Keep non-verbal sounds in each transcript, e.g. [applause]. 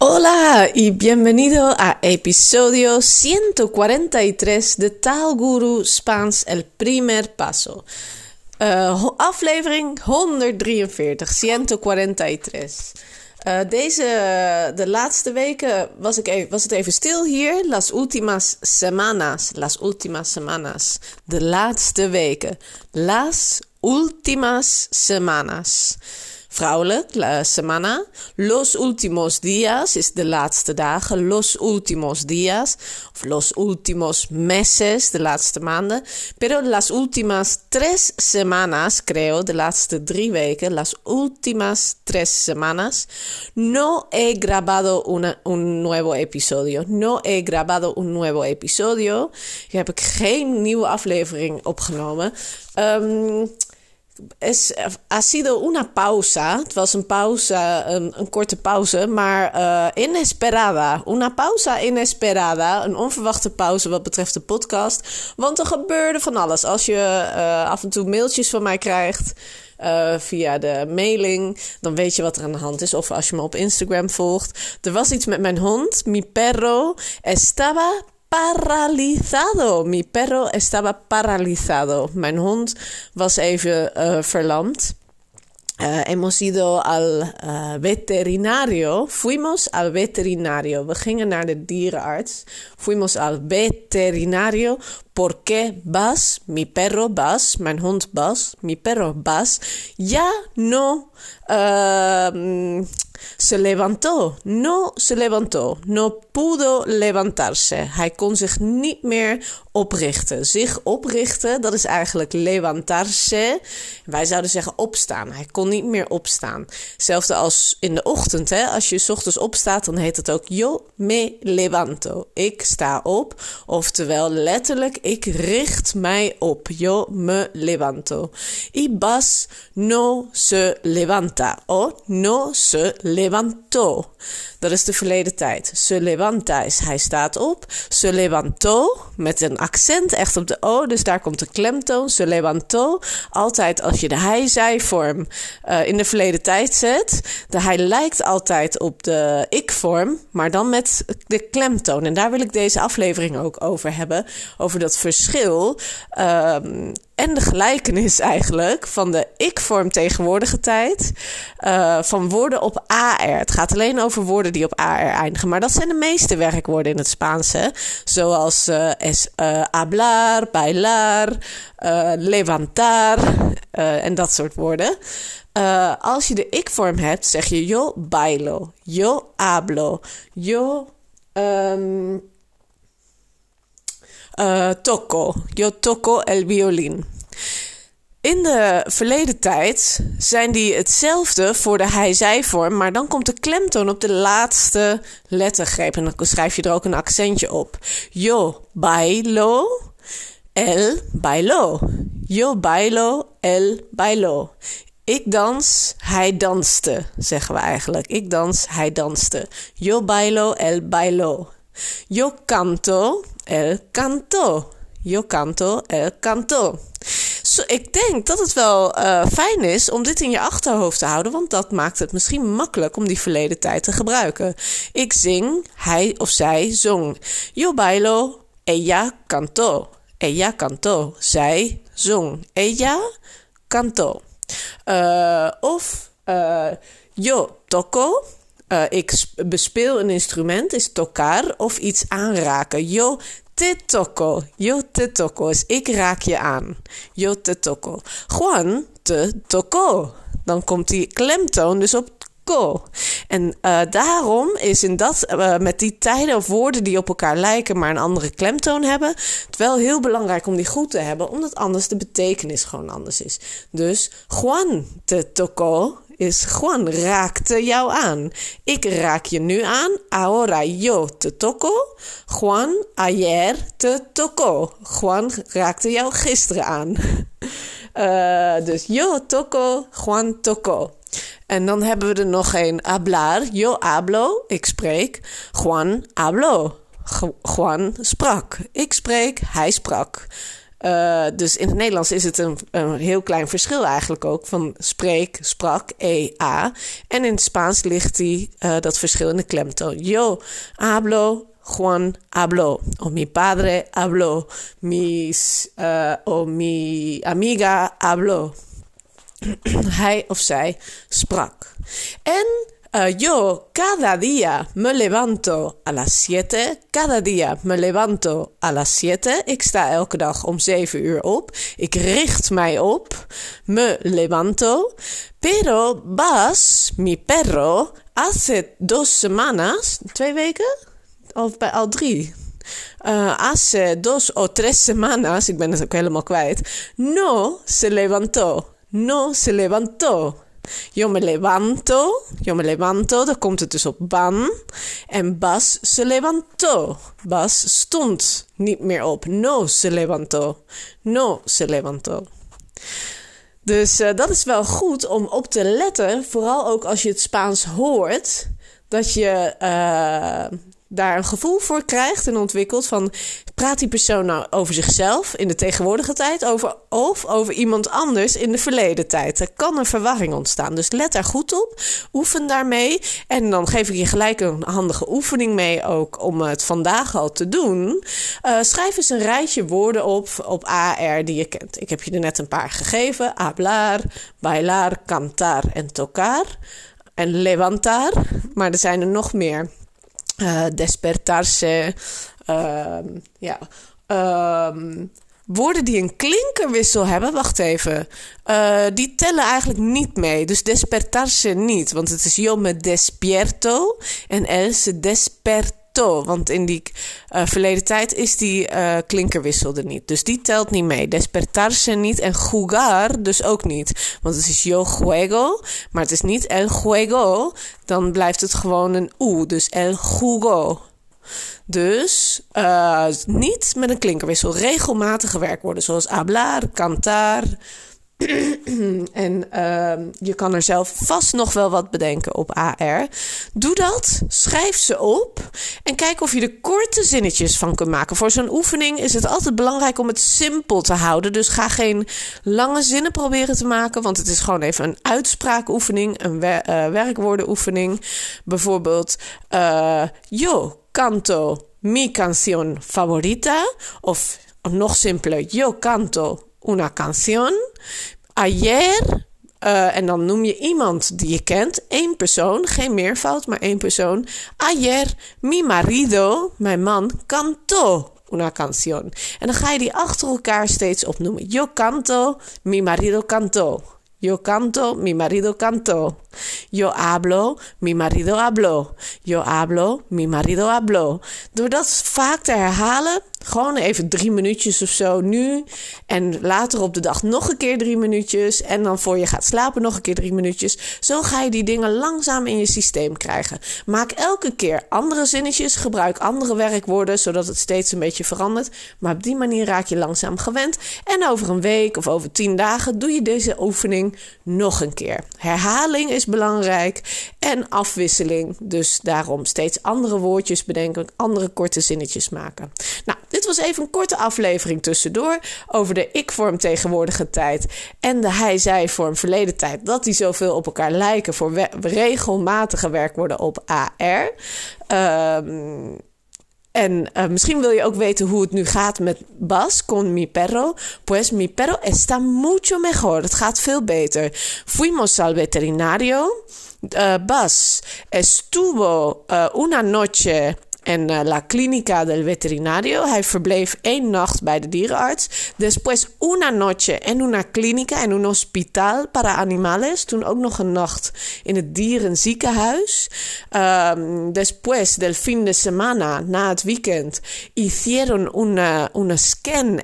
Hola y bienvenido a episodio 143 de Taalguru Spaans El Primer Paso. Uh, aflevering 143, 143. Uh, deze, de laatste weken was, ik even, was het even stil hier. Las últimas semanas. Las últimas semanas. De laatste weken. Las últimas semanas vrouwelijk, la semana. Los últimos días is de laatste dagen. Los últimos días of los últimos meses, de laatste maanden. Pero las últimas tres semanas, creo, de laatste drie weken, las últimas tres semanas, no he grabado una, un nuevo episodio. No he grabado un nuevo episodio. Ik heb ik geen nieuwe aflevering opgenomen. Um, es, ha sido una pausa. Het was een pauze, een, een korte pauze, maar uh, inesperada. Una pausa inesperada. Een onverwachte pauze wat betreft de podcast. Want er gebeurde van alles. Als je uh, af en toe mailtjes van mij krijgt. Via de mailing, dan weet je wat er aan de hand is. Of als je me op Instagram volgt. Er was iets met mijn hond, mi perro, estaba paralizado. Mi perro estaba paralizado. Mijn hond was even uh, verlamd. Uh, hemos ido al uh, veterinario. Fuimos al veterinario. We gingen naar de dierenarts. Fuimos al veterinario. Porque Bas, mi perro Bas, mijn hond Bas, mi perro Bas, ya no. Uh, se levantó. No se levantó. No pudo levantarse. Hij kon zich niet meer oprichten. Zich oprichten, dat is eigenlijk levantarse. Wij zouden zeggen opstaan. Hij kon niet meer opstaan. Hetzelfde als in de ochtend. Hè? Als je s ochtends opstaat, dan heet het ook yo me levanto. Ik sta op. Oftewel letterlijk, ik richt mij op. Yo me levanto. Y Bas no se levanta. O no se levantó. Dat is de verleden tijd. Se levanta is hij staat op. Se levantó met een accent echt op de O. Dus daar komt de klemtoon. Se levantó. Altijd als je de hij-zij-vorm uh, in de verleden tijd zet. De hij lijkt altijd op de ik-vorm. Maar dan met de klemtoon. En daar wil ik deze aflevering ook over hebben. Over dat verschil. Um, en de gelijkenis eigenlijk van de ik-vorm tegenwoordige tijd. Uh, van woorden op AR. Het gaat alleen over woorden die op AR eindigen. Maar dat zijn de meeste werkwoorden in het Spaans. Hè? Zoals uh, es, uh, hablar, bailar, levantar en dat soort woorden. als je de ik-vorm hebt, zeg je yo bailo, yo hablo, yo... Um, uh, toco. Yo toco el violín. In de verleden tijd zijn die hetzelfde voor de hij-zij-vorm, maar dan komt de klemtoon op de laatste lettergreep. En dan schrijf je er ook een accentje op. Yo bailo, el bailo. Yo bailo, el bailo. Ik dans, hij danste, zeggen we eigenlijk. Ik dans, hij danste. Yo bailo, el bailo. Yo canto, el canto. Yo canto, el canto. So, ik denk dat het wel uh, fijn is om dit in je achterhoofd te houden, want dat maakt het misschien makkelijk om die verleden tijd te gebruiken. Ik zing, hij of zij zong. Yo bailo, ella cantó. Ella cantó. Zij zong. Ella cantó. Uh, of uh, yo toco. Uh, ik bespeel een instrument, is tocar of iets aanraken. Yo te toco. Yo te toco is ik raak je aan. Yo te toco. Juan te toco. Dan komt die klemtoon dus op ko. En uh, daarom is in dat, uh, met die tijden of woorden die op elkaar lijken, maar een andere klemtoon hebben, het wel heel belangrijk om die goed te hebben, omdat anders de betekenis gewoon anders is. Dus Juan te toco is Juan raakte jou aan. Ik raak je nu aan. Ahora yo te toco. Juan ayer te toco. Juan raakte jou gisteren aan. Uh, [laughs] dus yo toco, Juan toco. En dan hebben we er nog een hablar. Yo hablo, ik spreek. Juan hablo. Juan sprak. Ik spreek, hij sprak. Uh, dus in het Nederlands is het een, een, heel klein verschil eigenlijk ook van spreek, sprak, e, a. En in het Spaans ligt die, uh, dat verschil in de klemtoon. Yo hablo, Juan habló, o mi padre habló, mis, uh, o mi amiga habló. [clears throat] Hij of zij sprak. En Uh, yo cada día me levanto a las 7. Cada día me levanto a las 7. Ik sta elke dag om 7 uur op. Ik richt mij op. Me levanto. Pero Bas, mi perro, hace dos semanas. Twee weken? Of bij al drie? Uh, hace dos o tres semanas, ik ben het ook helemaal kwijt. No se levantó. No se levantó. Yo me levanto, yo me levanto, dan komt het dus op ban. En Bas se levantó. Bas stond niet meer op. No se levantó. No se levantó. Dus uh, dat is wel goed om op te letten, vooral ook als je het Spaans hoort, dat je uh, daar een gevoel voor krijgt en ontwikkelt van praat die persoon nou over zichzelf in de tegenwoordige tijd over, of over iemand anders in de verleden tijd. Er kan een verwarring ontstaan. Dus let daar goed op, oefen daarmee en dan geef ik je gelijk een handige oefening mee ook om het vandaag al te doen. Uh, schrijf eens een rijtje woorden op op AR die je kent. Ik heb je er net een paar gegeven: hablar, bailar, cantar en tocar en levantar, maar er zijn er nog meer. Uh, despertarse. Uh, ja. Uh, woorden die een klinkerwissel hebben, wacht even. Uh, die tellen eigenlijk niet mee. Dus despertarse niet, want het is yo me despierto en el se desperta want in die uh, verleden tijd is die uh, klinkerwissel er niet. Dus die telt niet mee. Despertarse niet en jugar dus ook niet. Want het is yo juego, maar het is niet el juego. Dan blijft het gewoon een u, dus el jugo. Dus uh, niet met een klinkerwissel. Regelmatige werkwoorden zoals hablar, cantar, en uh, je kan er zelf vast nog wel wat bedenken op AR. Doe dat, schrijf ze op en kijk of je er korte zinnetjes van kunt maken. Voor zo'n oefening is het altijd belangrijk om het simpel te houden. Dus ga geen lange zinnen proberen te maken, want het is gewoon even een uitspraakoefening, een wer uh, werkwoordenoefening. Bijvoorbeeld, uh, yo canto mi canción favorita. Of nog simpeler, yo canto una canción. Ayer. Uh, en dan noem je iemand die je kent. één persoon, geen meervoud, maar één persoon. Ayer, mi marido, mijn man, cantó una canción. En dan ga je die achter elkaar steeds opnoemen. Yo canto, mi marido cantó. Yo canto, mi marido cantó. Yo hablo, mi marido habló. Yo hablo, mi marido habló. Door dat vaak te herhalen, gewoon even drie minuutjes of zo nu. En later op de dag nog een keer drie minuutjes. En dan voor je gaat slapen nog een keer drie minuutjes. Zo ga je die dingen langzaam in je systeem krijgen. Maak elke keer andere zinnetjes. Gebruik andere werkwoorden, zodat het steeds een beetje verandert. Maar op die manier raak je langzaam gewend. En over een week of over tien dagen doe je deze oefening nog een keer. Herhaling is belangrijk en afwisseling. Dus daarom steeds andere woordjes bedenken, andere korte zinnetjes maken. Nou, dit was even een korte aflevering tussendoor over de ik-vorm tegenwoordige tijd en de hij-zij-vorm verleden tijd. Dat die zoveel op elkaar lijken voor regelmatige werkwoorden op AR. Um, en uh, misschien wil je ook weten hoe het nu gaat met Bas con mi perro. Pues mi perro está mucho mejor. Het gaat veel beter. Fuimos al veterinario. Uh, Bas estuvo uh, una noche en uh, la clínica del veterinario. Hij verbleef één nacht bij de dierenarts. Después una noche en una clínica, en un hospital para animales. Toen ook nog een nacht in het dierenziekenhuis. Um, después del fin de semana, na het weekend, hicieron una, una scan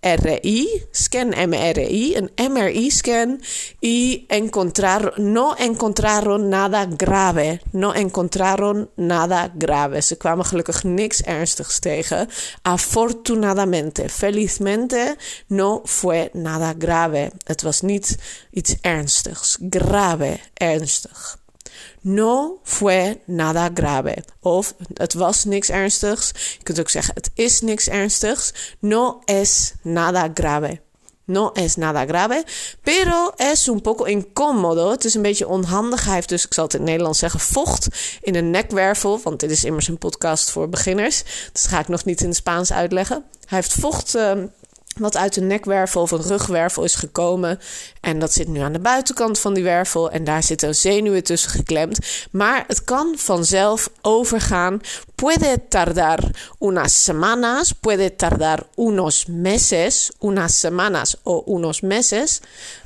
MRI, scan MRI, een MRI-scan, y encontraron, no encontraron nada grave. No encontraron nada grave. Ze kwamen gelukkig niks ernstigs tegen. Afortunadamente, felizmente, no fue nada grave. Het was niet iets ernstigs. Grave, ernstig. No fue nada grave. Of het was niks ernstigs. Je kunt ook zeggen het is niks ernstigs. No es nada grave. No es nada grave, pero es un poco incómodo. Het is een beetje onhandig. Hij heeft dus, ik zal het in het Nederlands zeggen, vocht in een nekwervel. Want dit is immers een podcast voor beginners. Dus dat ga ik nog niet in het Spaans uitleggen. Hij heeft vocht... Uh, wat uit de nekwervel of een rugwervel is gekomen. En dat zit nu aan de buitenkant van die wervel. En daar zitten zenuwen tussen geklemd. Maar het kan vanzelf overgaan. Puede tardar unas semanas, puede tardar unos meses, unas semanas o unos meses.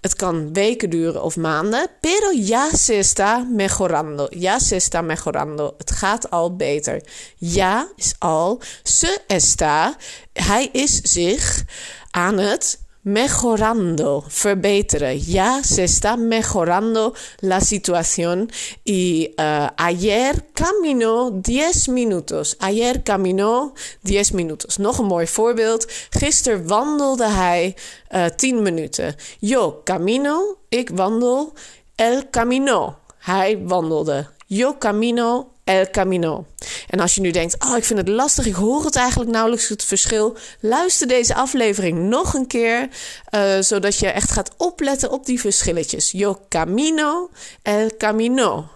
Het kan weken duren of maanden. Pero ya se está mejorando. Ya se está mejorando. Het gaat al beter. Ja is al. Se está. Hij is zich aan het mejorando, verbeteren. Ya se está mejorando la situación. Y uh, ayer caminó 10 minutos. Ayer caminó 10 minutos. Nog een mooi voorbeeld. Gisteren wandelde hij uh, 10 minuten. Yo camino, ik wandel. El camino, hij wandelde. Yo camino, El Camino. En als je nu denkt, oh, ik vind het lastig, ik hoor het eigenlijk nauwelijks het verschil. Luister deze aflevering nog een keer, uh, zodat je echt gaat opletten op die verschilletjes. Yo camino, el camino.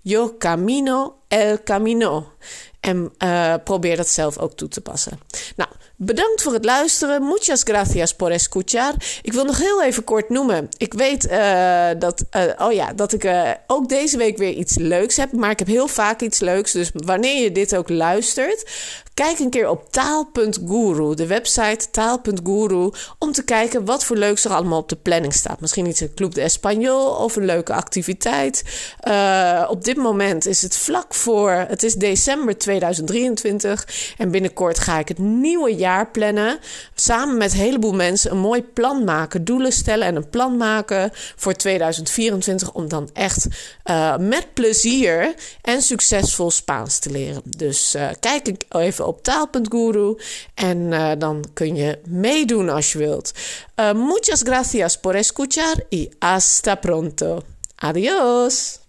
Yo camino, el camino. En uh, probeer dat zelf ook toe te passen. Nou, Bedankt voor het luisteren. Muchas gracias por escuchar. Ik wil nog heel even kort noemen. Ik weet uh, dat, uh, oh ja, dat ik uh, ook deze week weer iets leuks heb. Maar ik heb heel vaak iets leuks. Dus wanneer je dit ook luistert, Kijk een keer op taal.guru, de website taal.guru, om te kijken wat voor leuks er allemaal op de planning staat. Misschien iets een Club de Español of een leuke activiteit. Op dit moment is het vlak voor, het is december 2023 en binnenkort ga ik het nieuwe jaar plannen. Samen met een heleboel mensen een mooi plan maken, doelen stellen en een plan maken voor 2024 om dan echt uh, met plezier en succesvol Spaans te leren. Dus uh, kijk even op taal.guru. En uh, dan kun je meedoen als je wilt. Muchas gracias por escuchar y hasta pronto. Adiós.